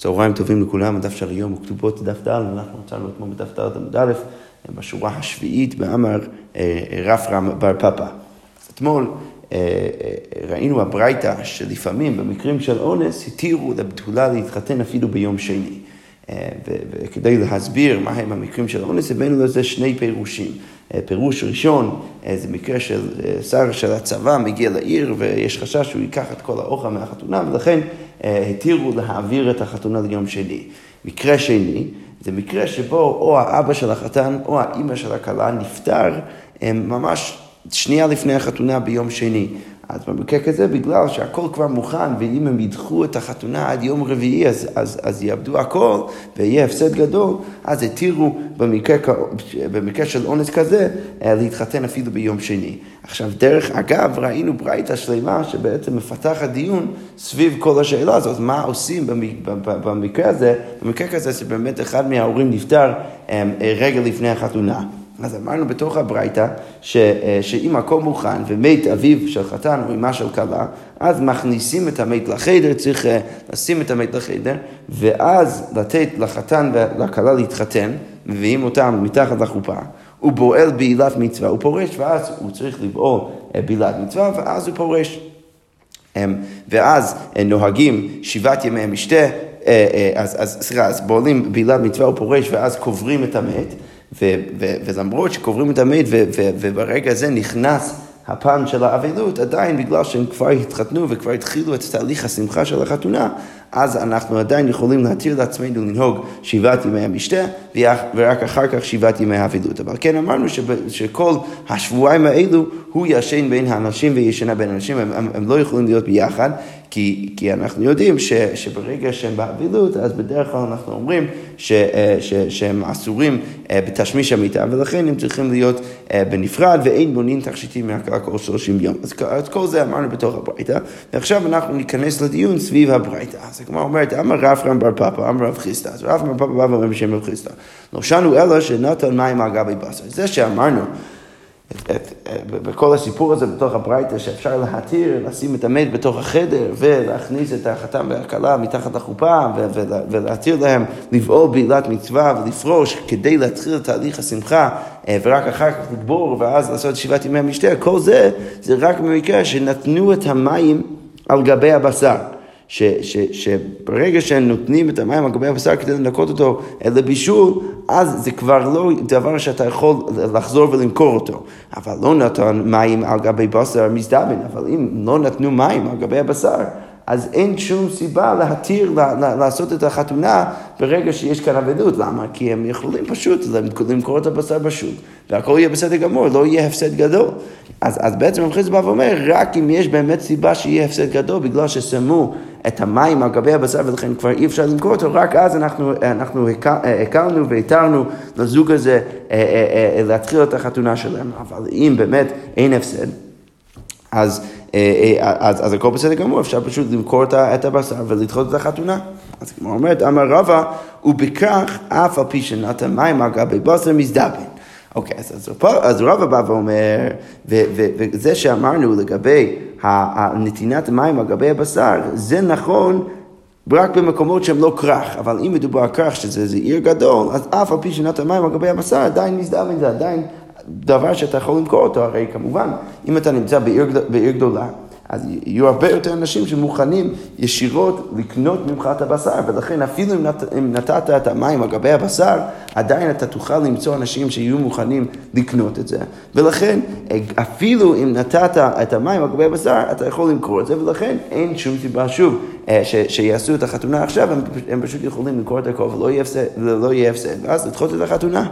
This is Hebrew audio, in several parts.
צהריים טובים לכולם, הדף של היום הוא כתובות דף ד', אנחנו מצאנו אתמול בדף ד' עמוד א', בשורה השביעית באמר אה, רף רם בר פפא. אז אתמול אה, אה, ראינו הברייתא שלפעמים במקרים של אונס התירו לבתולה להתחתן אפילו ביום שני. וכדי להסביר מהם המקרים של אונס, הבאנו לזה שני פירושים. פירוש ראשון, זה מקרה של שר של הצבא מגיע לעיר ויש חשש שהוא ייקח את כל האוכל מהחתונה ולכן התירו להעביר את החתונה ליום שני. מקרה שני, זה מקרה שבו או האבא של החתן או האימא של הכלה נפטר ממש שנייה לפני החתונה ביום שני. אז במקרה כזה, בגלל שהכל כבר מוכן, ואם הם ידחו את החתונה עד יום רביעי, אז, אז, אז יאבדו הכל, ויהיה הפסד גדול, אז התירו במקרה, במקרה של אונס כזה, אה, להתחתן אפילו ביום שני. עכשיו, דרך אגב, ראינו ברייתא שלמה שבעצם מפתחת דיון סביב כל השאלה הזאת, מה עושים במקרה הזה, במקרה כזה שבאמת אחד מההורים נפטר אה, רגע לפני החתונה. אז אמרנו בתוך הברייתא, אה, שאם הכל מוכן ומת אביו של חתן או אמה של כלה, אז מכניסים את המת לחדר, צריך אה, לשים את המת לחדר, ואז לתת לחתן ולכלה להתחתן, מביאים אותם מתחת לחופה. הוא בועל בעילת מצווה, הוא פורש, ואז הוא צריך לבעול אה, בעילת מצווה, ואז הוא פורש. ואז נוהגים שבעת ימי המשתה, אז, אז סליחה, אז בועלים בעילת מצווה, הוא פורש, ואז קוברים את המת. ולמרות שקוברים את המת וברגע הזה נכנס הפן של האבלות, עדיין בגלל שהם כבר התחתנו וכבר התחילו את תהליך השמחה של החתונה, אז אנחנו עדיין יכולים להתיר לעצמנו לנהוג שבעת ימי המשתה, ורק אחר כך שבעת ימי האבלות. אבל כן אמרנו שכל השבועיים האלו הוא ישן בין האנשים וישנה בין האנשים, הם, הם, הם לא יכולים להיות ביחד, כי, כי אנחנו יודעים ש, שברגע שהם באבילות, אז בדרך כלל אנחנו אומרים ש, אה, ש, שהם אסורים אה, בתשמיש המיטה, ולכן הם צריכים להיות אה, בנפרד, ואין בונים תכשיטים מהקרקע כל 30 יום. אז, אז כל זה אמרנו בתוך הברייתא, ועכשיו אנחנו ניכנס לדיון סביב הברייתא. אז הגמרא אומרת, אמר רב רם בר פפא, אמר רב חיסטא, אז רב רם בר פפא בא ואומר בשם רב חיסטא. לא שנו אלא שנתן מים על גבי בשר. זה שאמרנו את, את, בכל הסיפור הזה בתוך הברייתא, שאפשר להתיר, לשים את המת בתוך החדר ולהכניס את החתם והכלה מתחת לחופה ולהתיר להם לבעול בעילת מצווה ולפרוש כדי להתחיל את תהליך השמחה אה, ורק אחר כך לגבור ואז לעשות שבעת ימי המשתה, כל זה, זה רק במקרה שנתנו את המים על גבי הבשר. ש, ש, שברגע נותנים את המים על גבי הבשר כדי לנקות אותו לבישול, אז זה כבר לא דבר שאתה יכול לחזור ולמכור אותו. אבל לא נתן מים על גבי בשר מזדמן, אבל אם לא נתנו מים על גבי הבשר, אז אין שום סיבה להתיר לעשות את החתונה ברגע שיש כאן אבלות. למה? כי הם יכולים פשוט למכור את הבשר בשוק, והכל יהיה בסדר גמור, לא יהיה הפסד גדול. אז, אז בעצם רב חיסבא אומר, רק אם יש באמת סיבה שיהיה הפסד גדול, בגלל ששמו את המים על גבי הבשר ולכן כבר אי אפשר למכור אותו, רק אז אנחנו, אנחנו הקלנו והתרנו לזוג הזה אה, אה, אה, להתחיל את החתונה שלהם. אבל אם באמת אין הפסד, אז, אז, אז הכל בסדר גמור, אפשר פשוט למכור את הבשר ולדחות את החתונה. אז כמו אומרת, אמר רבא, ובכך אף על פי שנתן מים על גבי בשר מזדבן. אוקיי, אז, אז, אז רבא בא ואומר, וזה שאמרנו לגבי נתינת מים על גבי הבשר, זה נכון רק במקומות שהם לא כרך, אבל אם מדובר על כרך שזה עיר גדול, אז אף על פי שנתן מים על גבי הבשר, עדיין מזדמן זה עדיין דבר שאתה יכול למכור אותו, הרי כמובן, אם אתה נמצא בעיר, בעיר גדולה, אז יהיו הרבה יותר אנשים שמוכנים ישירות לקנות ממך את הבשר, ולכן אפילו אם, נת, אם נתת את המים על גבי הבשר, עדיין אתה תוכל למצוא אנשים שיהיו מוכנים לקנות את זה. ולכן, אפילו אם נתת את המים על גבי הבשר, אתה יכול למכור את זה, ולכן אין שום סיבה, שוב, אה, ש, שיעשו את החתונה עכשיו, הם, הם פשוט יכולים למכור את הכל ולא יהיה הפסד, הפסד, ואז לדחות את החתונה.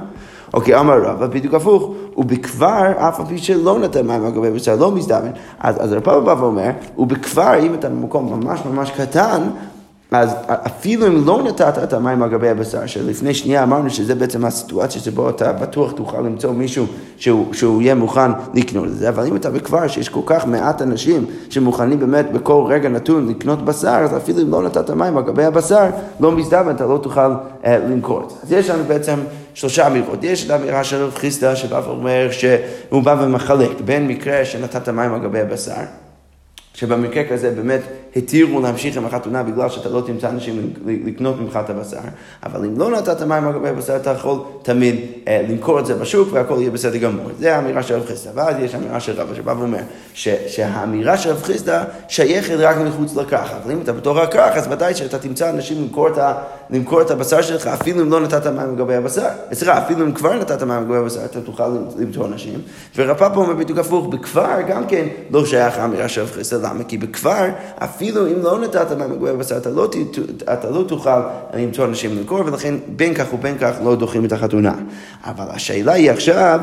אוקיי, אמר רבא, בדיוק הפוך, ובכבר, אף על פי שלא נתן מים על גבי בשר, לא מזדמן. אז, אז הרב בא ואומר, ובכבר, אם אתה במקום ממש ממש קטן, אז אפילו אם לא נתת את המים על גבי הבשר, שלפני שנייה אמרנו שזה בעצם הסיטואציה שבו אתה בטוח תוכל למצוא מישהו שהוא, שהוא יהיה מוכן לקנות את זה, אבל אם אתה בכבר שיש כל כך מעט אנשים שמוכנים באמת בכל רגע נתון לקנות בשר, אז אפילו אם לא נתת מים על גבי הבשר, לא מזדמן, אתה לא תוכל אה, למכור את זה. אז יש לנו בעצם שלושה אמירות. יש את האמירה של רב חיסדא שבא ואומר שהוא בא ומחלק בין מקרה שנתת מים על גבי הבשר, שבמקרה כזה באמת התירו להמשיך עם החתונה בגלל שאתה לא תמצא אנשים לקנות ממך את הבשר, אבל אם לא נתת מים על גבי הבשר, אתה יכול תמיד אה, למכור את זה בשוק והכל יהיה בסדר גמור. זה האמירה של רב חיסדא. ואז יש אמירה של רב שבא ואומר ש, שהאמירה של רב חיסדא שייכת רק מחוץ לכרך, אבל אם אתה בתוך הכרך, אז ודאי שאתה תמצא אנשים למכור את, ה, למכור את הבשר שלך, אפילו אם לא נתת מים לגבי הבשר. סליחה, אפילו אם כבר נתת מים לגבי הבשר, אתה תוכל למצוא אנשים. ורב אומר בדיוק הפוך, בכפר גם כן לא שייך האמירה של רב חיסדא, למה? כי בכפר, אפילו אם לא נתת לגבי הבשר, אתה לא, אתה לא תוכל למצוא אנשים למכור, ולכן בין כך ובין כך לא דוחים את החתונה. אבל השאלה היא עכשיו,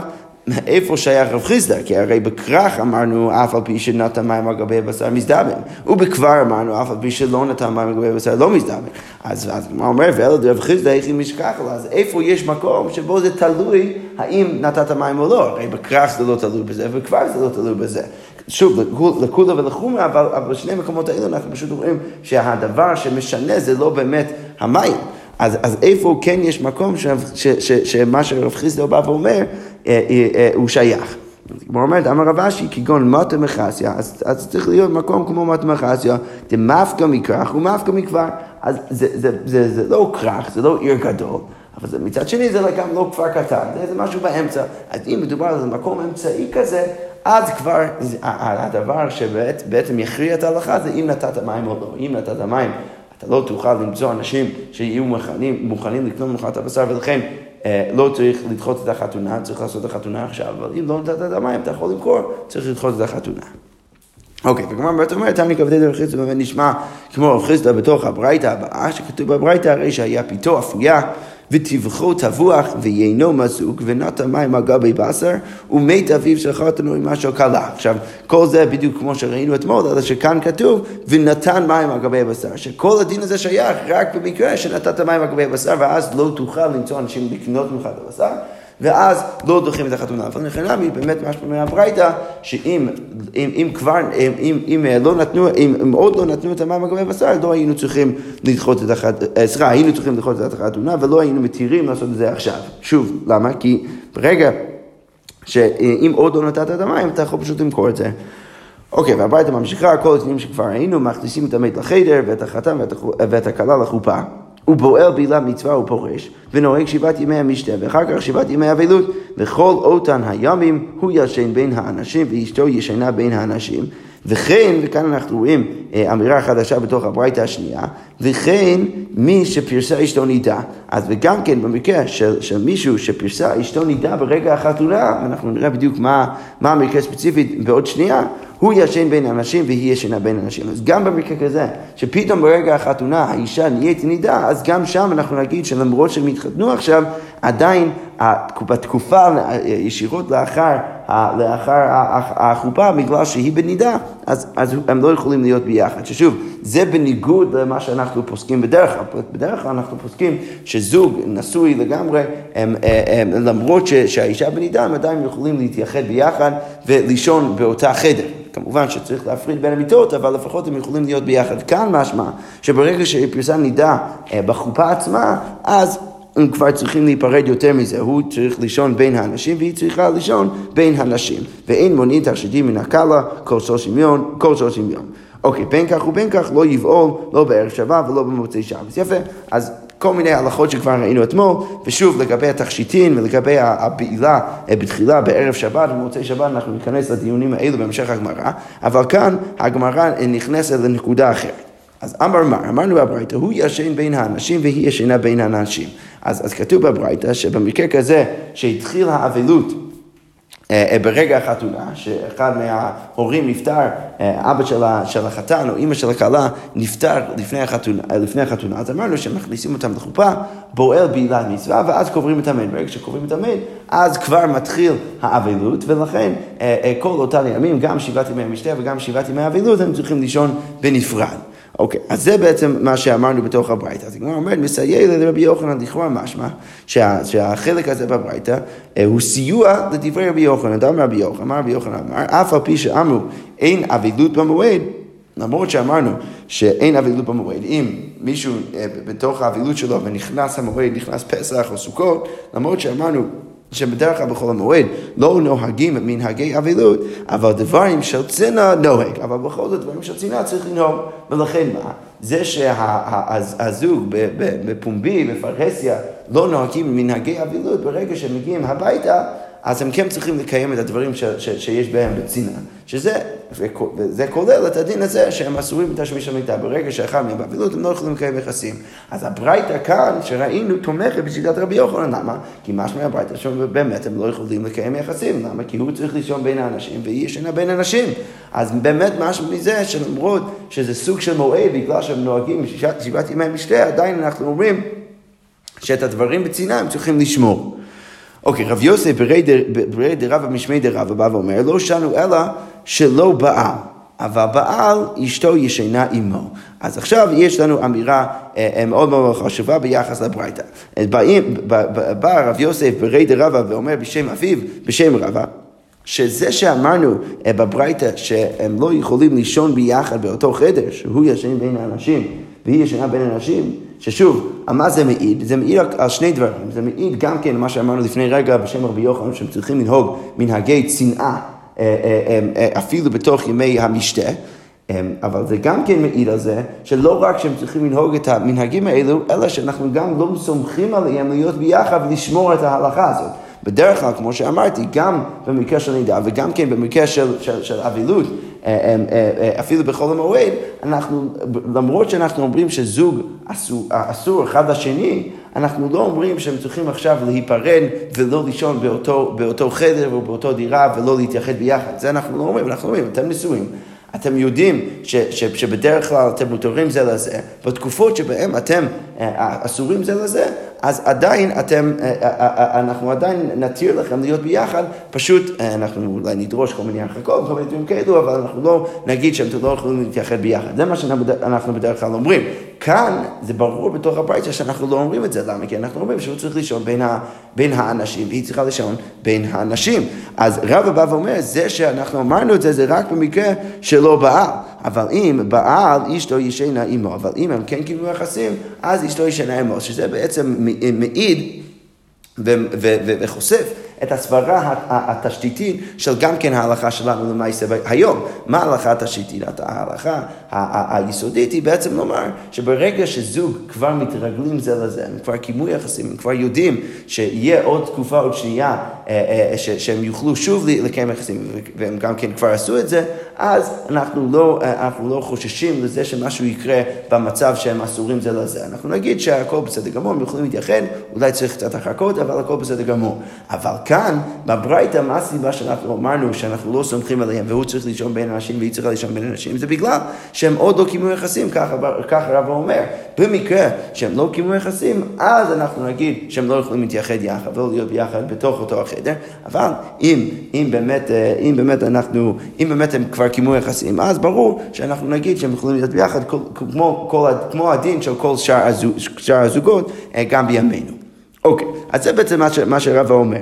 איפה שייך רב חיסדא? כי הרי בכרך אמרנו אף על פי שנתן מים על גבי הבשר מזדמן, ובכבר אמרנו אף על פי שלא נתן מים על גבי הבשר לא מזדמן. אז מה אומר, ואלה רב חיסדא איך אם ישכח לו, אז איפה יש מקום שבו זה תלוי האם נתת מים או לא? הרי בכרך זה לא תלוי בזה, ובכבר זה לא תלוי בזה. שוב, לקולה ולחומרה, אבל, בשני המקומות האלה אנחנו פשוט רואים שהדבר שמשנה זה לא באמת המים. אז, אז איפה כן יש מקום ש, ש, ש, שמה שרב חיסדו בא ואומר, הוא שייך. כמו אומרת, אמר רב אשי, כגון מטה מחסיה, אז, אז צריך להיות מקום כמו מטה מחסיה, דמפקא מכרך ומפקא מכבר. אז זה, זה, זה, זה, זה לא כרך, זה לא עיר גדול. אבל זה, מצד שני זה גם לא כפר קטן, זה, זה משהו באמצע. אז אם מדובר על מקום אמצעי כזה, אז כבר הדבר שבעצם יכריע את ההלכה זה אם נתת מים או לא. אם נתת מים אתה לא תוכל למצוא אנשים שיהיו מוכנים, מוכנים לקנות ממך את הבשר, ולכן אה, לא צריך לדחות את החתונה, צריך לעשות את החתונה עכשיו, אבל אם לא נתת את המים, אתה יכול למכור, צריך לדחות את החתונה. אוקיי, וגמר בית אומרת, תמי כבדי דרך חיסדא באמת נשמע כמו רב חיסדא בתוך הברייתא הבאה, שכתוב בברייתא הרי שהיה פיתו אפויה וטבחו טבוח ויינו מזוג ונתן מים על גבי בשר ומת אביו של חתנו עם משהו קלה. עכשיו, כל זה בדיוק כמו שראינו אתמול, אלא שכאן כתוב ונתן מים על גבי הבשר, שכל הדין הזה שייך רק במקרה שנתת מים על גבי הבשר ואז לא תוכל למצוא אנשים לקנות ממך את הבשר. ואז לא דוחים את החתונה. אבל נכנע נמי, באמת מה שאומר הברייתא, שאם אם, אם כבר, אם, אם, אם, לא נתנו, אם, אם עוד לא נתנו את המים לגבי בשר, לא היינו צריכים לדחות את החתונה, אה, סליחה, היינו צריכים לדחות את החתונה, ולא היינו מתירים לעשות את זה עכשיו. שוב, למה? כי ברגע שאם עוד לא נתת את המים, אתה יכול פשוט למכור את זה. אוקיי, והברייתא ממשיכה, כל התנאים שכבר היינו, מכניסים את המת לחדר ואת החתן ואת הכלה לחופה. הוא בועל בעילת מצווה ופורש, ונוהג שבעת ימי המשתה, ואחר כך שבעת ימי אבלות, וכל אותן הימים הוא ישן בין האנשים, ואשתו ישנה בין האנשים. וכן, וכאן אנחנו רואים אה, אמירה חדשה בתוך הברייתא השנייה, וכן מי שפרסה אשתו נידה. אז וגם כן במקרה של, של מישהו שפרסה אשתו נידה ברגע החתונה, ואנחנו נראה בדיוק מה, מה המקרה הספציפי בעוד שנייה, הוא ישן בין אנשים והיא ישנה בין אנשים. אז גם במקרה כזה, שפתאום ברגע החתונה האישה נהיית נידה, אז גם שם אנחנו נגיד שלמרות שהם התחתנו עכשיו, עדיין בתקופה ישירות לאחר, לאחר החופה, בגלל שהיא בנידה, אז, אז הם לא יכולים להיות ביחד. ששוב, זה בניגוד למה שאנחנו פוסקים בדרך כלל. בדרך כלל אנחנו פוסקים שזוג נשוי לגמרי, הם, הם, הם, למרות שהאישה בנידה, הם עדיין יכולים להתייחד ביחד ולישון באותה חדר. כמובן שצריך להפריד בין המיטות, אבל לפחות הם יכולים להיות ביחד. כאן משמע שברגע שפרסם נידה אה, בחופה עצמה, אז הם כבר צריכים להיפרד יותר מזה, הוא צריך לישון בין האנשים והיא צריכה לישון בין הנשים. ואין מונעים תכשיטים מן הקלה כל שלושים יום, כל שלושים יום. אוקיי, בין כך ובין כך לא יבעול, לא בערב שבת ולא במוצאי שבת. יפה, אז כל מיני הלכות שכבר ראינו אתמול, ושוב לגבי התכשיטין ולגבי הבעילה אה, בתחילה בערב שבת ובמוצאי שבת אנחנו ניכנס לדיונים האלו בהמשך הגמרא, אבל כאן הגמרא נכנסת לנקודה אחרת. אז אמר מר, אמרנו בברייתא, הוא ישן בין האנשים והיא ישנה בין האנשים. אז, אז כתוב בברייתא שבמקרה כזה שהתחיל האבלות אה, אה, ברגע החתונה, שאחד מההורים נפטר, אה, אבא של החתן או אימא של הכלה נפטר לפני החתונה, לפני החתונה, אז אמרנו שמכניסים אותם לחופה, בועל בעילת מצווה, ואז קוברים את המת. ברגע שקוברים את המת, אז כבר מתחיל האבלות, ולכן כל אותם ימים, גם שבעת ימי המשתה וגם שבעת ימי האבלות, הם צריכים לישון בנפרד. אוקיי, אז זה בעצם מה שאמרנו בתוך הברייתא. אז הגמרא אומרת, מסייע לרבי יוחנן לכאורה משמע, שה, שהחלק הזה בברייתא אה, הוא סיוע לדברי רבי יוחנן. דם רבי יוחנן, אמר רבי יוחנן אמר, אף על פי שאמרו אין אבילות במועד, למרות שאמרנו שאין אבילות במועד, אם מישהו אה, בתוך האבילות שלו ונכנס המועד, נכנס פסח או סוכות, למרות שאמרנו שבדרך כלל בחול המועד לא נוהגים מנהגי אבילות, אבל דברים של צנע נוהג, אבל בכל זאת דברים של צנעה צריך לנהוג. ולכן מה? זה שהזוג בפומבי, בפרהסיה, לא נוהגים מנהגי אבילות, ברגע שהם מגיעים הביתה, אז הם כן צריכים לקיים את הדברים ש, ש, שיש בהם בצנעה, שזה, וזה כולל את הדין הזה שהם אסורים בתשמיש המיטה. ברגע שאחד מהם באבילות הם לא יכולים לקיים יחסים. אז הברייתא כאן, שראינו, תומכת בשיטת רבי יוחנן, למה? כי משמע הברייתא שבאמת הם לא יכולים לקיים יחסים, למה? כי הוא צריך לישון בין האנשים והיא ישנה בין אנשים. אז באמת משהו מזה שלמרות שזה סוג של מועד, בגלל שהם נוהגים בשבעת ימי משתה, עדיין אנחנו אומרים שאת הדברים בצנעה הם צריכים לשמור. אוקיי, רב יוסף ברי דרבא משמי דרבא בא ואומר, לא שנו אלא שלא בעל. אבל בעל אשתו ישנה עמו. אז עכשיו יש לנו אמירה אה, אה, מאוד מאוד חשובה ביחס לברייתא. בא רב יוסף ברי דרבא ואומר בשם אביו, בשם רבא, שזה שאמרנו אה, בברייתא שהם לא יכולים לישון ביחד באותו חדר, שהוא ישן בין האנשים והיא ישנה בין האנשים, ששוב, על מה זה מעיד? זה מעיד על שני דברים. זה מעיד גם כן מה שאמרנו לפני רגע בשם רבי יוחנן, שהם צריכים לנהוג מנהגי צנעה אה, אה, אה, אפילו בתוך ימי המשתה. אבל זה גם כן מעיד על זה שלא רק שהם צריכים לנהוג את המנהגים האלו, אלא שאנחנו גם לא סומכים עליהם להיות ביחד ולשמור את ההלכה הזאת. בדרך כלל, כמו שאמרתי, גם במקרה של נידה וגם כן במקרה של, של, של אבילות, אה, אה, אה, אפילו בחול המועד, אנחנו, למרות שאנחנו אומרים שזוג אסור אחד לשני, אנחנו לא אומרים שהם צריכים עכשיו להיפרד ולא לישון באותו, באותו חדר או באותו דירה ולא להתייחד ביחד. זה אנחנו לא אומרים, אנחנו אומרים, אתם נשואים. אתם יודעים ש, ש, שבדרך כלל אתם מותרים זה לזה, בתקופות שבהן אתם אסורים זה לזה, אז עדיין אתם, אה, אה, אה, אנחנו עדיין נתיר לכם להיות ביחד, פשוט אנחנו אולי נדרוש כל מיני הרחקות, כל מיני דברים כאלו, אבל אנחנו לא נגיד שאתם לא יכולים להתייחד ביחד. זה מה שאנחנו בדרך כלל אומרים. כאן זה ברור בתוך הברייתא שאנחנו לא אומרים את זה, למה? כי אנחנו אומרים שהוא צריך לישון בין, ה, בין האנשים, והיא צריכה לישון בין האנשים. אז רבא בא ואומר, זה שאנחנו אמרנו את זה, זה רק במקרה שלא בעל. אבל אם בעל אשתו ישנה עמו, אבל אם הם כן קיבלו יחסים, אז אשתו ישנה עמו, שזה בעצם מעיד וחושף את הסברה התשתיתית של גם כן ההלכה שלנו למעשה היום. מה ההלכה התשתיתית? ההלכה היסודית היא בעצם לומר שברגע שזוג כבר מתרגלים זה לזה, הם כבר קיימו יחסים, הם כבר יודעים שיהיה עוד תקופה, עוד שנייה, אה, אה, שהם יוכלו שוב לקיים יחסים, והם גם כן כבר עשו את זה, אז אנחנו לא, אה, אנחנו לא חוששים לזה שמשהו יקרה במצב שהם אסורים זה לזה. אנחנו נגיד שהכל בסדר גמור, הם יכולים להתייחד, אולי צריך קצת הרחקות, אבל הכל בסדר גמור. אבל כאן, בברייתא, מה הסיבה שאנחנו אמרנו שאנחנו לא סומכים עליהם והוא צריך לישון בין אנשים והיא צריכה לישון בין אנשים? זה בגלל שהם עוד לא קיימו יחסים, ככה רבא אומר. במקרה שהם לא קיימו יחסים, אז אנחנו נגיד שהם לא יכולים להתייחד יחד ולא להיות ביחד בתוך אותו החדר, אבל אם, אם, באמת, אה, אם באמת אנחנו, אם באמת הם כבר קיימו יחסים, אז ברור שאנחנו נגיד שהם יכולים להיות ביחד כמו, כמו, כמו הדין של כל שאר הזוגות אה, גם בימינו. אוקיי, אז זה בעצם מה, מה שרבא אומר.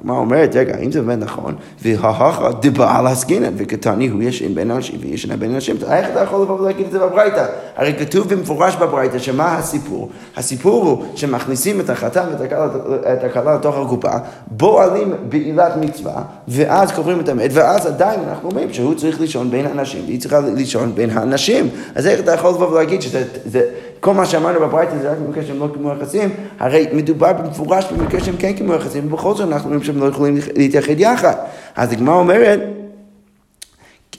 הגמרא אומרת, רגע, אם זה באמת נכון, וההכה דבעל עסקינן, וכתני הוא ישן בין אנשים וישנה בין אנשים, איך אתה יכול לבוא ולהגיד את זה בברייתא? הרי כתוב במפורש בברייתא שמה הסיפור? הסיפור הוא שמכניסים את החתן ואת הכלה לתוך הקופה, בועלים בעילת מצווה, ואז קוברים את המת, ואז עדיין אנחנו אומרים שהוא צריך לישון בין האנשים, והיא צריכה לישון בין האנשים. אז איך אתה יכול לבוא ולהגיד שזה... כל מה שאמרנו בברייתא זה רק במקרה שהם לא קיימו יחסים, הרי מדובר במפורש במקרה שהם כן קיימו יחסים, ובכל זאת אנחנו אומרים שהם לא יכולים להתייחד יחד. אז הגמרא אומרת,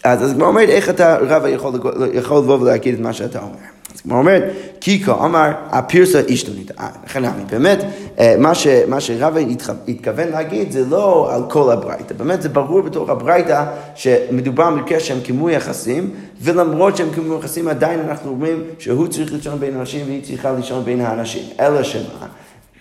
אז הגמרא אומרת, איך אתה, רבא, יכול, יכול לבוא ולהגיד את מה שאתה אומר. אז כמו אומרת, קיקו אמר, הפירסה אשתונית. לכן אני, באמת, אה, מה, ש, מה שרבא התכוון להגיד זה לא על כל הברייתא. באמת זה ברור בתוך הברייתא שמדובר במקרה שהם קיימו יחסים, ולמרות שהם קיימו יחסים עדיין אנחנו אומרים שהוא צריך לישון בין אנשים והיא צריכה לישון בין האנשים. אלא שמה?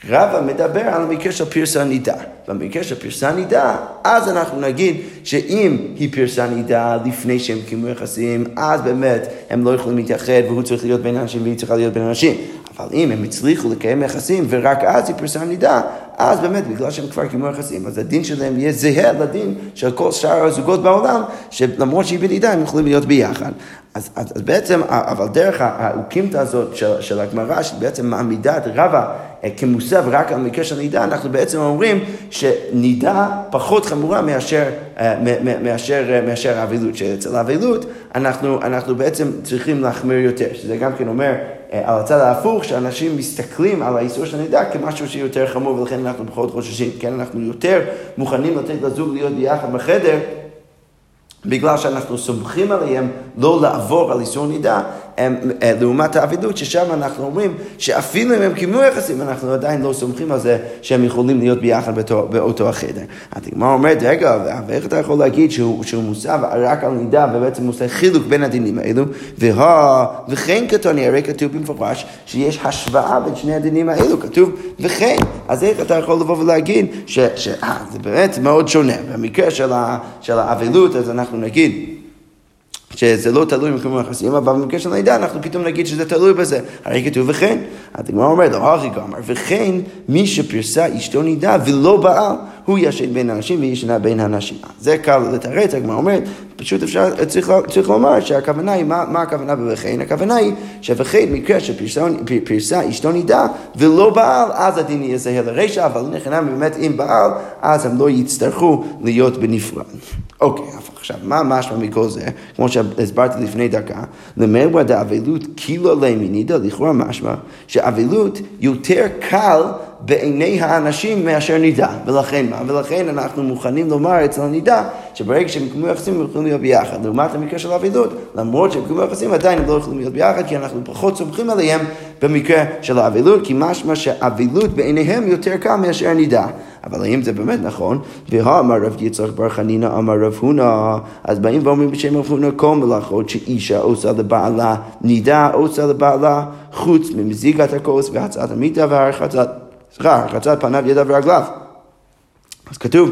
רבא מדבר על המקרה של פרסה נידה. במקרה של פרסה נידה, אז אנחנו נגיד שאם היא פרסה נידה לפני שהם קיימו יחסים, אז באמת הם לא יכולים להתייחד והוא צריך להיות בין אנשים והיא צריכה להיות בין אנשים. אבל אם הם הצליחו לקיים יחסים ורק אז היא פרסה נידה, אז באמת, בגלל שהם כבר קיימו יחסים, אז הדין שלהם יהיה זהה לדין של כל שאר הזוגות בעולם, שלמרות שהיא בנידה, הם יכולים להיות ביחד. אז, אז, אז בעצם, אבל דרך האוקימתא הזאת של, של הגמרא, שבעצם מעמידה את רבא אה, כמוסב רק על מקרה של נידה, אנחנו בעצם אומרים שנידה פחות חמורה מאשר, אה, מאשר, אה, מאשר האבילות, שאצל האבילות אנחנו, אנחנו בעצם צריכים להחמיר יותר, שזה גם כן אומר על הצד ההפוך, שאנשים מסתכלים על האיסור של הנידה כמשהו שיותר חמור ולכן אנחנו פחות חוששים, כן, אנחנו יותר מוכנים לתת לזוג להיות ביחד בחדר בגלל שאנחנו סומכים עליהם לא לעבור על איסור נידה, הם, אה, לעומת האבידות, ששם אנחנו אומרים שאפילו אם הם קיימו יחסים, אנחנו עדיין לא סומכים על זה שהם יכולים להיות ביחד באותו, באותו החדר. הגמרא אומרת, רגע, ואיך אתה יכול להגיד שהוא, שהוא מוסב רק על נידה ובעצם הוא עושה חילוק בין הדינים האלו, וה, וכן כתוני, הרי כתוב במפורש שיש השוואה בין שני הדינים האלו, כתוב וכן, אז איך אתה יכול לבוא ולהגיד שזה באמת מאוד שונה. במקרה של, של האבלות, אז אנחנו נגיד שזה לא תלוי במקום היחסים, אבל במקרה של הלידה אנחנו פתאום נגיד שזה תלוי בזה. הרי כתוב וכן, הגמרא אומרת, לא הכי גמר, וכן מי שפרסה אשתו נידה ולא בעל, הוא ישן בין האנשים וישנה בין האנשים. זה קל לתרץ, הגמרא אומרת, פשוט אפשר, צריך, צריך לומר שהכוונה היא, מה, מה הכוונה ב"וכן"? הכוונה היא ש"וכן" מקרה שפרסה אשתו נידה ולא בעל, אז הדין יהיה זהה לרשע, אבל נכנע באמת אם בעל, אז הם לא יצטרכו להיות בנפרד. אוקיי, עכשיו, מה משמע מכל זה? כמו שהסברתי לפני דקה, למרווה דאבלות קילו לימינידא, לכאורה משמע שאבלות יותר קל בעיני האנשים מאשר נידה. ולכן מה? ולכן אנחנו מוכנים לומר אצל הנידה, שברגע שהם יקיימו יחסים הם יכולים להיות ביחד. לעומת המקרה של אבילות, למרות שהם יקיימו יחסים עדיין הם לא יכולים להיות ביחד, כי אנחנו פחות סומכים עליהם במקרה של האבילות, כי משמע שאבילות בעיניהם יותר קל מאשר נידה. אבל האם זה באמת נכון? והאמר רב יצחק בר חנינא אמר רב הונא, אז באים ואומרים בשם רב הונא כל מלאכות שאישה עושה לבעלה נידה עושה לבעלה חוץ ממזיגת הכוס והצעת המיטה והרחצת סליחה, הרחצת פניו, ידיו ורגליו. אז כתוב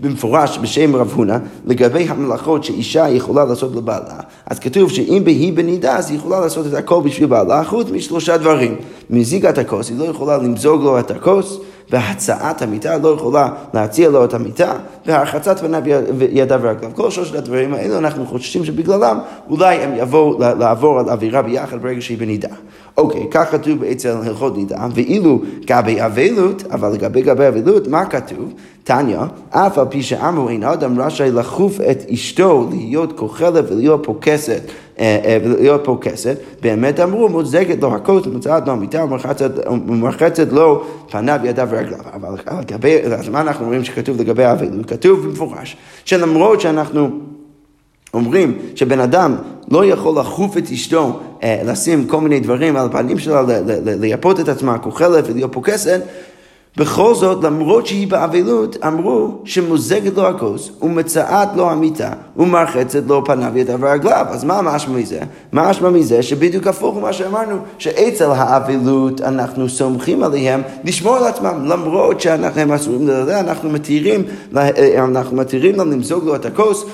במפורש בשם רב הונא, לגבי המלאכות שאישה יכולה לעשות לבעלה, אז כתוב שאם היא בנידה, אז היא יכולה לעשות את הכל בשביל בעלה, חוץ משלושה דברים. מזיגת הכוס, היא לא יכולה למזוג לו את הכוס, והצעת המיטה לא יכולה להציע לו את המיטה, והרחצת פניו ידיו ורגליו. כל שלושת הדברים האלו אנחנו חוששים שבגללם אולי הם יבואו לעבור על אווירה ביחד ברגע שהיא בנידה. אוקיי, כך כתוב אצל הלכות נידה, ואילו גבי אבלות, אבל לגבי גבי אבלות, מה כתוב? תניא, אף על פי שאמרו אין אדם רשאי לחוף את אשתו להיות כוחלת ולהיות פוקסת. אה, אה, ולהיות פוקסת, באמת אמרו מוזגת לו הכוס ומצאת לו המיטה ומרחצת לו פניו ידיו ורגליו. אבל לגבי, אז מה אנחנו אומרים שכתוב לגבי האבלות? כתוב במפורש שלמרות שאנחנו אומרים שבן אדם לא יכול לחוף את אשתו, לשים כל מיני דברים על הפנים שלה, לייפות את עצמה כוחלת ולהיות פוקסת, בכל זאת, למרות שהיא באבלות, אמרו שמוזגת לו הכוס ומצאת לו המיטה ומרחצת לו פניו ידיו ורגליו. אז מה משמע מזה? מה משמע מזה שבדיוק הפוך ממה שאמרנו, שאצל האבלות אנחנו סומכים עליהם לשמור על עצמם, למרות שאנחנו אסורים לזה, אנחנו מתירים, אנחנו מתירים להם למזוג לו את הכוס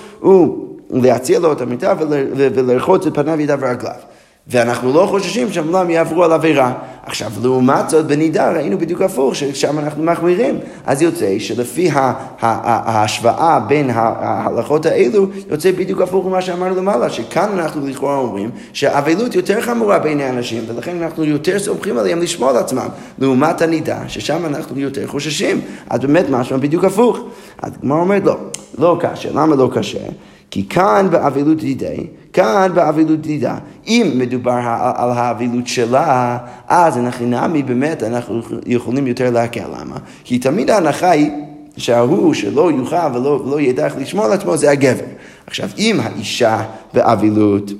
ולהציע לו את המיטה ולרחוץ את פניו ידיו ורגליו. ואנחנו לא חוששים שהעולם יעברו על עבירה. עכשיו, לעומת זאת, בנידה ראינו בדיוק הפוך, ששם אנחנו מחמירים. אז יוצא שלפי ההשוואה בין ההלכות האלו, יוצא בדיוק הפוך ממה שאמרנו למעלה, שכאן אנחנו לכאורה אומרים שהאבלות יותר חמורה בעיני אנשים, ולכן אנחנו יותר סומכים עליהם לשמור על עצמם, לעומת הנידה, ששם אנחנו יותר חוששים. אז באמת משהו בדיוק הפוך. אז הגמרא אומרת, לא, לא קשה. למה לא קשה? כי כאן באבלות דידי, כאן באבלות דידה, אם מדובר על האבלות שלה, אז אנחנו נעמי באמת, אנחנו יכולים יותר להקל. למה? כי תמיד ההנחה היא שההוא שלא יוכל ולא, ולא ידע איך לשמור על עצמו זה הגבר. עכשיו, אם האישה באבלות,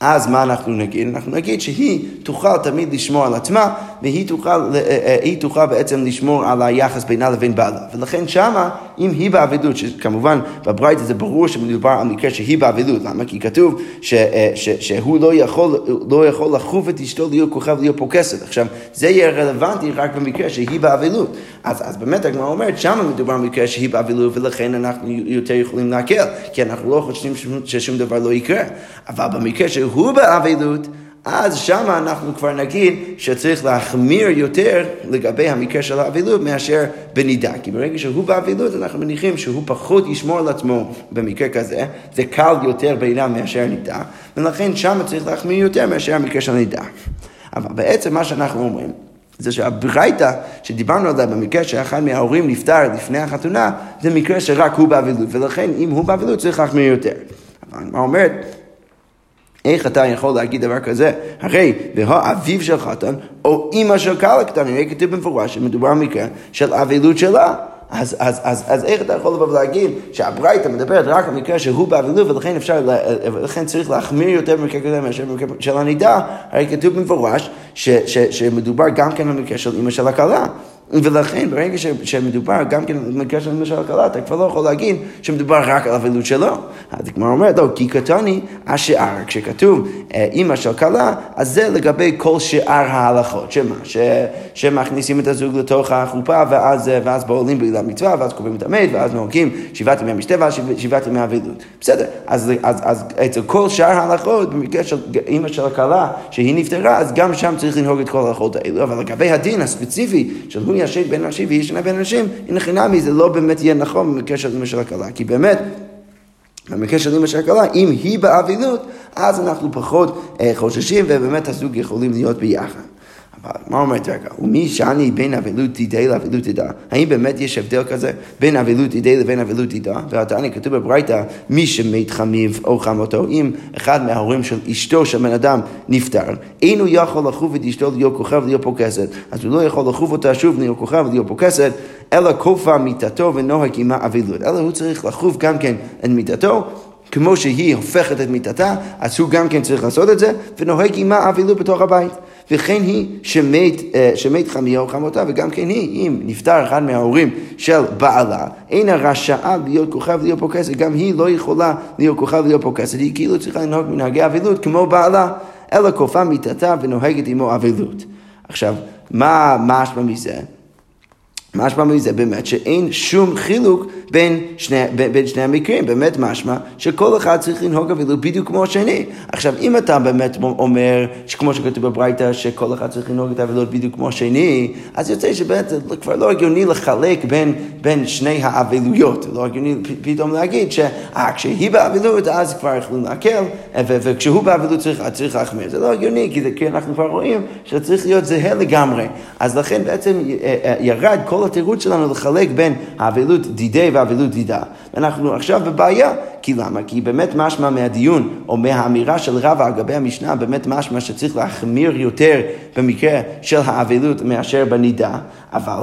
אז מה אנחנו נגיד? אנחנו נגיד שהיא תוכל תמיד לשמור על עצמה, והיא תוכל, אה, אה, תוכל בעצם לשמור על היחס בינה לבין בעלה. ולכן שמה, אם היא באבלות, שכמובן בברייתא זה ברור שמדובר על מקרה שהיא באבלות, למה? כי כתוב ש, אה, ש, שהוא לא יכול, לא יכול לחוף את אשתו להיות כוכב להיות פוקסת. עכשיו, זה יהיה רלוונטי רק במקרה שהיא באבלות. אז, אז באמת הגמרא אומרת, שמה מדובר על מקרה שהיא באבלות, ולכן אנחנו יותר יכולים להקל, כי אנחנו לא חושבים ששום דבר לא יקרה. אבל במקרה שהוא באבלות, אז שמה אנחנו כבר נגיד שצריך להחמיר יותר לגבי המקרה של האבילות מאשר בנידה. כי ברגע שהוא באבילות אנחנו מניחים שהוא פחות ישמור על עצמו במקרה כזה, זה קל יותר בעיניו מאשר נידה, ולכן שמה צריך להחמיר יותר מאשר המקרה של נידה. אבל בעצם מה שאנחנו אומרים, זה שהברייתא שדיברנו עליה במקרה שאחד מההורים נפטר לפני החתונה, זה מקרה שרק הוא באבילות, ולכן אם הוא באבילות צריך להחמיר יותר. אבל מה אומרת? איך אתה יכול להגיד דבר כזה? הרי והאביו של חתן או אימא של קהל הקטן, הרי כתוב במפורש שמדובר במקרה של אבילות שלה. אז, אז, אז, אז איך אתה יכול לבוא ולהגיד שהברייתא מדברת רק על מקרה שהוא באבילות ולכן אפשר, ולכן צריך להחמיר יותר במקרה כזה מאשר במקרה של הנידה, הרי כתוב במפורש ש, ש, שמדובר גם כן במקרה של אימא של הכלה. ולכן ברגע שמדובר גם כן של למשל הכלה, אתה כבר לא יכול להגיד שמדובר רק על אבלות שלו. אז הגמרא אומרת, לא, כי קטני השאר. כשכתוב אה, אימא של כלה, אז זה לגבי כל שאר ההלכות. שמה? שמכניסים את הזוג לתוך החופה, ואז, אה, ואז בועלים בגלל מצווה, ואז קובעים את המת, ואז נוהגים שבעת ימי ואז שבעת ימי אבלות. בסדר, אז, אז, אז אצל כל שאר ההלכות, במקרה של אימא של הכלה, שהיא נפטרה, אז גם שם צריך לנהוג את כל ההלכות האלו. אבל לגבי הדין הספציפי של הוא ישן בין אנשים והיא ישנה בין אנשים, הנה חינמי זה לא באמת יהיה נכון במקרה של אמא של הכלה. כי באמת, במקרה של אמא של הכלה, אם היא באבילות, אז אנחנו פחות אה, חוששים ובאמת הזוג יכולים להיות ביחד. מה אומרת רגע? ומי שאני בין אבלות תידה לאבלות תידה? האם באמת יש הבדל כזה בין אבלות תידה לבין אבלות תידה? והתניא כתוב בברייתא, מי שמת חמיו או חמותו, אם אחד מההורים של אשתו של בן אדם נפטר, אין הוא יכול לחוב את אשתו להיות כוכב להיות פוקסת, אז הוא לא יכול לחוב אותה שוב להיות כוכב להיות פוקסת, אלא כופה מיתתו ונוהג עמה אבלות. אלא הוא צריך לחוב גם כן את מיתתו. כמו שהיא הופכת את מיתתה, אז הוא גם כן צריך לעשות את זה, ונוהג עמה אבילות בתוך הבית. וכן היא שמת, אה, שמת חמיה או חמותה, וגם כן היא, אם נפטר אחד מההורים של בעלה, אין הרשעה להיות כוכב להיות פוקסת, גם היא לא יכולה להיות כוכב להיות פוקסת, היא כאילו צריכה לנהוג מנהגי אבילות כמו בעלה, אלא כופה מיתתה ונוהגת עמו אבילות. עכשיו, מה משמע מזה? משמע מזה באמת שאין שום חילוק בין שני, בין, שני המקרים, באמת משמע שכל אחד צריך לנהוג אבילות בדיוק כמו השני. עכשיו, אם אתה באמת אומר, שכמו שכתוב בברייתא, שכל אחד צריך לנהוג את האבילות בדיוק כמו השני, אז יוצא שבאמת זה כבר לא הגיוני לחלק בין, בין שני האבילויות. לא הגיוני פתאום להגיד שכשהיא באבילות אז כבר יכולים להקל, וכשהוא באבילות צריך, צריך להחמיר. זה לא הגיוני, כי, זה, כי אנחנו כבר רואים שצריך להיות זהה לגמרי. אז לכן בעצם אה, אה, ירד כל התירוץ שלנו לחלק בין האבילות דידי ואבילות דידה. ואנחנו עכשיו בבעיה, כי למה? כי באמת משמע מהדיון, או מהאמירה של רבא על גבי המשנה, באמת משמע שצריך להחמיר יותר במקרה של האבילות מאשר בנידה, אבל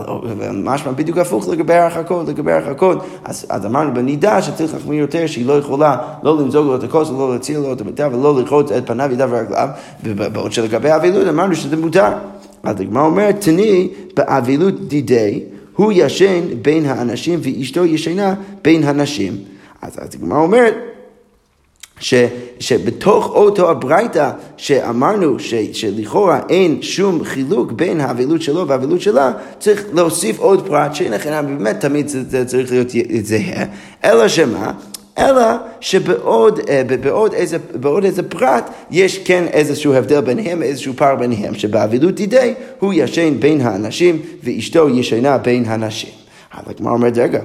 משמע בדיוק הפוך לגבי הרחקות, לגבי הרחקות, אז, אז אמרנו בנידה שצריך להחמיר יותר, שהיא לא יכולה לא למזוג לו את הכוס, ולא להציל לו את המיטה, ולא לרחוץ את פניו, ידיו ורגליו, ובעוד שלגבי האבילות אמרנו שזה מותר. אז הגמרא אומרת, תני באבילות דידי, הוא ישן בין האנשים ואשתו ישנה בין הנשים. אז הגמרא אומרת, ש, שבתוך אותו הברייתא שאמרנו ש, שלכאורה אין שום חילוק בין האבלות שלו והאבלות שלה, צריך להוסיף עוד פרט לכם, באמת תמיד זה צריך להיות זהה, אלא שמה? אלא שבעוד אה, בעוד איזה, בעוד איזה פרט יש כן איזשהו הבדל ביניהם, איזשהו פער ביניהם, שבאבילות דידי הוא ישן בין האנשים ואשתו ישנה בין הנשים. אבל הגמרא אומרת, רגע,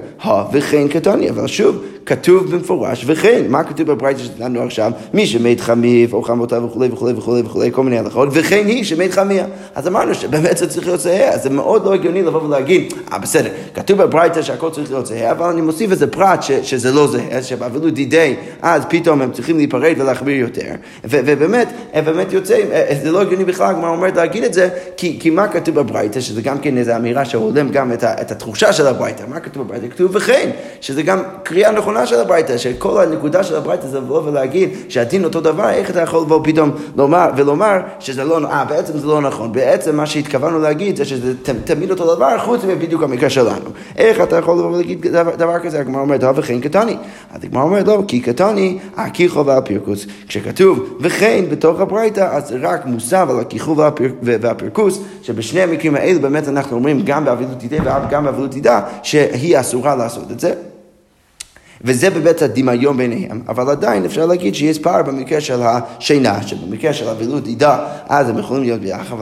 וכן קטוני, אבל שוב, כתוב במפורש, וכן, מה כתוב בברייתא שלנו עכשיו? מי שמת חמיב או חמותה וכולי וכולי וכולי וכולי, כל מיני הלכות, וכן היא שמת חמיה. אז אמרנו שבאמת זה צריך להיות זהה, אז זה מאוד לא הגיוני לבוא ולהגיד, אה בסדר, כתוב בברייתא שהכל צריך להיות זהה, אבל אני מוסיף איזה פרט ש, שזה לא זהה, שבאבלות דידי, אז פתאום הם צריכים להיפרד ולהחמיר יותר. ו- ובאמת, באמת יוצא, אה, זה לא הגיוני בכלל, הגמרא אומרת להגיד את זה, כי, כי מה כתוב בברייתא, שזה גם כן איזו אמירה שהולם גם את, ה, את התחושה של הברייתא, מה כתוב בברייתא? כתוב וכן, שזה גם קריאה. הנקודה של הברייתא, שכל הנקודה של הברייתא זה לבוא ולהגיד שהדין אותו דבר, איך אתה יכול לבוא פתאום לומר ולומר שזה לא, אה, בעצם זה לא נכון. בעצם מה שהתכוונו להגיד זה שזה תמיד אותו דבר, חוץ מבדיוק המקרה שלנו. איך אתה יכול לבוא ולהגיד דבר, דבר כזה? הגמרא אומרת, אה, וכן קטני. אז הגמרא אומרת, לא, כי קטני, הכיכו והפרקוס. כשכתוב וכן בתוך הברייתא, אז רק מוסב על הכיכו והפרקוס, שבשני המקרים האלו באמת אנחנו אומרים גם באבילות ידי וגם באבילות ידה, שהיא אסורה לעשות את זה. וזה באמת הדמיון ביניהם, אבל עדיין אפשר להגיד שיש פער במקרה של השינה, שבמקרה של אבילות דידה, אז הם יכולים להיות ביחד,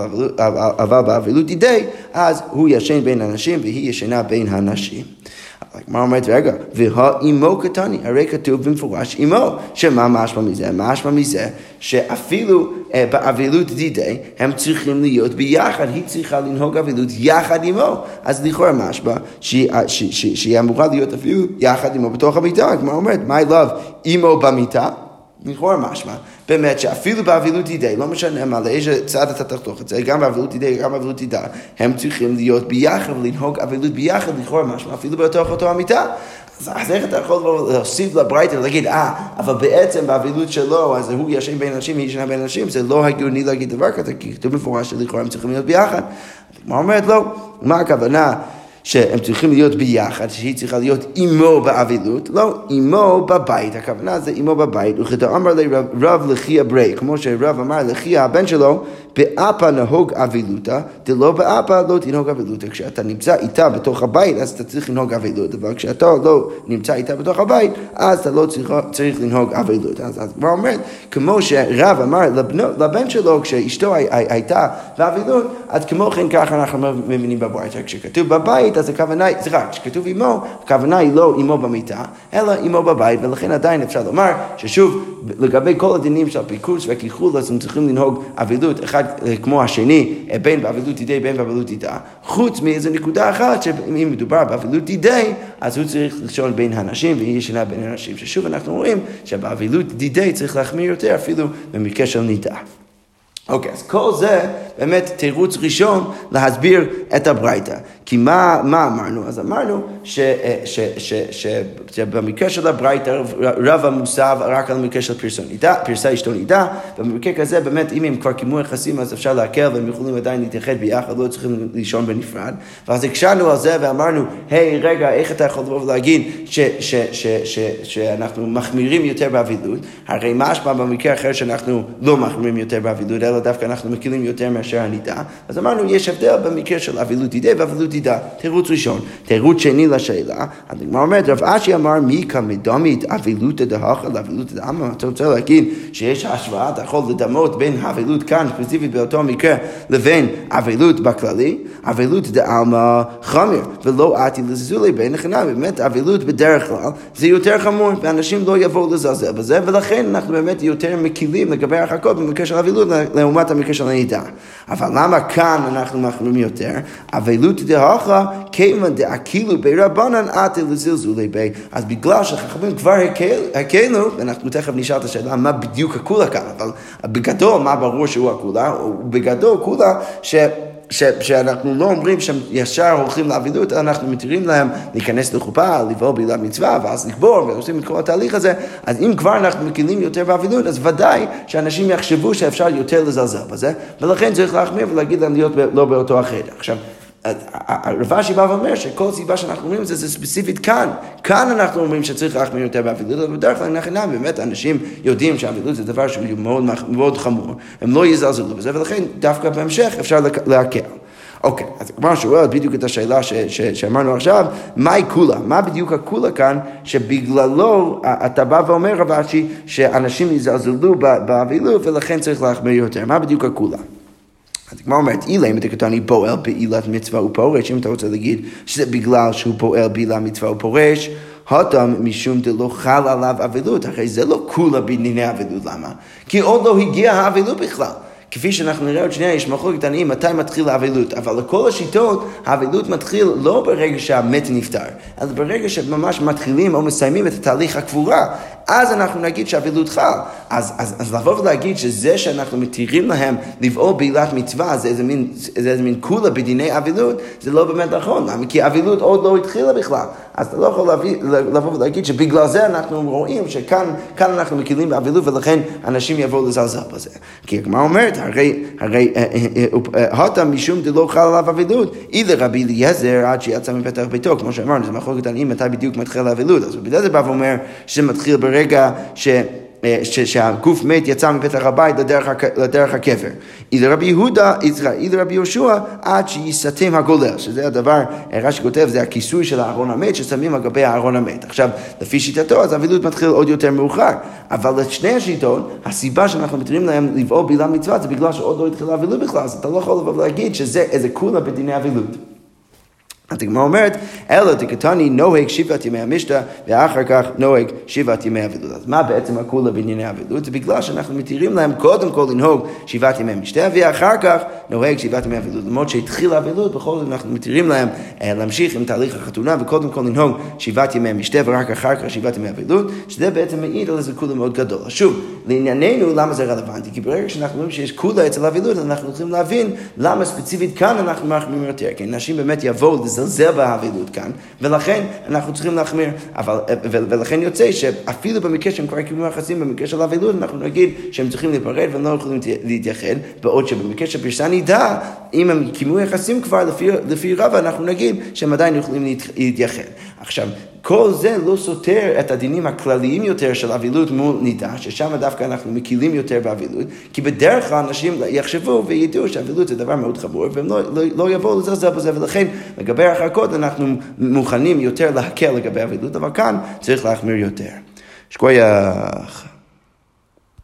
אבל באבילות דידי, אז הוא ישן בין הנשים והיא ישנה בין הנשים. הגמרא אומרת, רגע, והאימו קטני, הרי כתוב במפורש אימו, שמה משמע מזה? משמע מזה שאפילו אה, באבילות דידי הם צריכים להיות ביחד, היא צריכה לנהוג אבילות יחד עמו. אז לכאורה משמע שהיא, אה, שהיא אמורה להיות אפילו יחד עמו בתוך המיטה. הגמרא אומרת, my love, אימו במיטה. לכאורה משמע, באמת שאפילו באבילות ידי, לא משנה מה, לאיזה צד אתה תחתוך את זה, גם באבילות ידי, גם באבילות ידע, הם צריכים להיות ביחד ולנהוג אבילות ביחד, לכאורה משמע, אפילו בתוך אותו המיטה. אז איך אתה יכול להוסיף לברייתא ולהגיד, אה, אבל בעצם באבילות שלו, אז הוא ישן בין אנשים, היא ישנה בין אנשים, זה לא הגיוני להגיד דבר כזה, כי כתוב מפורש שלכאורה הם צריכים להיות ביחד. מה אומרת לא? מה הכוונה? שהם צריכים להיות ביחד, שהיא צריכה להיות אימו באבילות, לא, אימו בבית, הכוונה זה אימו בבית, וכדאמר לרב לחי הברי, כמו שרב אמר לחי הבן שלו, באפה נהוג אבילותה, דלא באפה לא תנהוג אבילותה. כשאתה נמצא איתה בתוך הבית, אז אתה צריך לנהוג אבילות, אבל כשאתה לא נמצא איתה בתוך הבית, אז אתה לא צריך, צריך לנהוג אבילות. אז כבר אומרת, כמו שרב אמר לבנו, לבן שלו, כשאשתו הייתה באבילות, אז כמו כן ככה אנחנו מבינים בבית. כשכתוב בבית, אז הכוונה, סליחה, כשכתוב אמו, הכוונה היא לא אמו במיטה, אלא אמו בבית, ולכן עדיין אפשר לומר ששוב, לגבי כל הדינים של פיקוס וכיחול, אז הם צריכים לנהוג אבילות, אחד כמו השני, אה, בין באבלות ידי בין באבלות ידע, חוץ מאיזו נקודה אחת, שאם מדובר באבלות ידי, אז הוא צריך לישון בין הנשים והיא ישנה בין הנשים, ששוב אנחנו רואים שבאבלות ידי צריך להחמיר יותר אפילו במקרה של נידה. אוקיי, אז כל זה באמת תירוץ ראשון להסביר את הברייתא. כי מה, מה אמרנו? אז אמרנו אה, שבמקרה של הברייתא רב המוסב רק על מקרה של פרסה נידה, פרסה אשתו נידה, ובמקרה כזה באמת אם הם כבר קיימו יחסים אז אפשר להקל והם יכולים עדיין להתייחד ביחד, לא צריכים לישון בנפרד. ואז הקשנו על זה ואמרנו, היי hey, רגע, איך אתה יכול לבוא ולהגיד שאנחנו מחמירים יותר באבילות? הרי משמע במקרה אחר שאנחנו לא מחמירים יותר באבילות, אלא דווקא אנחנו מקילים יותר מאשר הנידה. אז אמרנו, יש הבדל במקרה של אבילות ידי ואבילות תדע. תירוץ ראשון. תירוץ שני לשאלה, הדגמר אומרת, רב אשי אמר מי כמדומית אבילותא דהכה לאבילותא דאמא. אתה רוצה להגיד שיש השוואה, אתה יכול לדמות בין אבילות כאן, ספציפית באותו מקרה, לבין אבילות בכללי. אבילות דעלמא חמיר, ולא עתי לזולי בין החינם. באמת אבילות בדרך כלל זה יותר חמור, ואנשים לא יבואו לזלזל בזה, ולכן אנחנו באמת יותר מקילים לגבי הרחקות במקרה של אבילות לעומת המקרה של הנידה. אבל למה כאן אנחנו מחמירים יותר? אבילות דהכה, כיוון דאכילו ברבנן עתי לזלזולי בי. אז בגלל שחכמים כבר הקלו, ואנחנו תכף נשאל את השאלה מה בדיוק הכולה כאן, אבל בגדול מה ברור שהוא הכולה? בגדול כולה ש... ש, שאנחנו לא אומרים שהם ישר הולכים לאבילות, אלא אנחנו מתירים להם להיכנס לחופה, לבוא בעילת מצווה, ואז לקבור, ועושים את כל התהליך הזה, אז אם כבר אנחנו מקילים יותר באבילות, אז ודאי שאנשים יחשבו שאפשר יותר לזלזל בזה, ולכן צריך להחמיר ולהגיד להם להיות לא באותו החדר. עכשיו, רבשי בא ואומר שכל סיבה שאנחנו אומרים את זה, זה ספציפית כאן. כאן אנחנו אומרים שצריך להחמיר יותר באבילות, אבל בדרך כלל נכנע, באמת אנשים יודעים שאבילות זה דבר שהוא מאוד, מאוד חמור, הם לא יזלזלו בזה, ולכן דווקא בהמשך אפשר להקל. אוקיי, אז הגמרא שואלת בדיוק את השאלה ש, ש, שאמרנו עכשיו, מהי קולה? מה בדיוק הקולה כאן, שבגללו אתה בא ואומר רב אשי, שאנשים יזלזלו באבילות ולכן צריך להחמיר יותר? מה בדיוק הקולה? אז הגמרא אומרת, אילה אם אתה קטני פועל בעילת מצווה ופורש, אם אתה רוצה להגיד שזה בגלל שהוא פועל בעילת מצווה ופורש, הותם משום דלא חל עליו אבלות, הרי זה לא כולה בענייני אבלות, למה? כי עוד לא הגיע האבלות בכלל. כפי שאנחנו נראה עוד שנייה, יש מחלוקת עניים מתי מתחיל האבלות, אבל לכל השיטות, האבלות מתחיל לא ברגע שהמת נפטר, אלא ברגע שממש מתחילים או מסיימים את תהליך הקבורה, אז אנחנו נגיד שהאבלות חל. אז, אז, אז לבוא ולהגיד שזה שאנחנו מתירים להם לבעול בעילת מצווה, זה איזה מין, זה איזה מין קולה בדיני אבלות, זה לא באמת נכון, למה? כי האבלות עוד לא התחילה בכלל. אז אתה לא יכול להביא, לבוא ולהגיד שבגלל זה אנחנו רואים שכאן אנחנו מקילים באבלות ולכן אנשים יבואו לזלזל בזה. כי הגמרא אומרת, הרי, הרי, הוטה משום דלא חל עליו אבלות, אי לרבי אליעזר עד שיצא מפתח ביתו, כמו שאמרנו, זה מחלוקת על אם מתי בדיוק מתחיל האבלות. אז רבי אליעזר בא ואומר שזה מתחיל ברגע ש... אה, שהגוף מת יצא מפתח הבית לדרך, לדרך הקבר. אילו רבי יהודה, אילו רבי יהושע, עד שיסתם הגולל, שזה הדבר, רש"י כותב, זה הכיסוי של הארון המת ששמים על גבי הארון המת. עכשיו, לפי שיטתו, אז האבילות מתחיל עוד יותר מאוחר. אבל לשני השיטות, הסיבה שאנחנו מתירים להם לבעול בעילה מצווה זה בגלל שעוד לא התחילה אבילות בכלל, אז אתה לא יכול לבוא ולהגיד שזה איזה כולה בדיני אבילות. אז הגמרא אומרת, אלא דקתני נוהג שבעת ימי המשתה, ואחר כך נוהג שבעת ימי אבילות. אז מה בעצם הכולה בענייני אבילות? זה בגלל שאנחנו מתירים להם קודם כל לנהוג שבעת ימי משתה, ואחר כך נוהג שבעת ימי אבילות. למרות שהתחילה האבילות, בכל זאת אנחנו מתירים להם אה, להמשיך עם תהליך החתונה, וקודם כל לנהוג שבעת ימי משתה, ורק אחר כך שבעת ימי אבילות, שזה בעצם מעיד על איזה כולה מאוד גדול. שוב, לענייננו, למה זה רלוונטי? כי ברגע שאנחנו רואים שיש כולה אצל אבילות, אנחנו יכולים להבין למה ספציפית כאן אנחנו מחמירים יותר. כי נשים באמת יבואו לזלזל באבלות כאן, ולכן אנחנו צריכים להחמיר. אבל, ולכן יוצא שאפילו במקרה שהם כבר קיימו יחסים, במקרה של אבלות, אנחנו נגיד שהם צריכים להיפרד והם לא יכולים להתייחד, בעוד שבמקרה של פרסה נידה, אם הם קיימו יחסים כבר לפי, לפי רבא, אנחנו נגיד שהם עדיין יכולים להתייחד. עכשיו, כל זה לא סותר את הדינים הכלליים יותר של אבילות מול נידה, ששם דווקא אנחנו מקילים יותר באבילות, כי בדרך כלל אנשים יחשבו וידעו שאבילות זה דבר מאוד חמור, והם לא, לא, לא יבואו לזלזל בזה, ולכן לגבי הרחקות אנחנו מוכנים יותר להקל לגבי אבילות, אבל כאן צריך להחמיר יותר. שכוייח.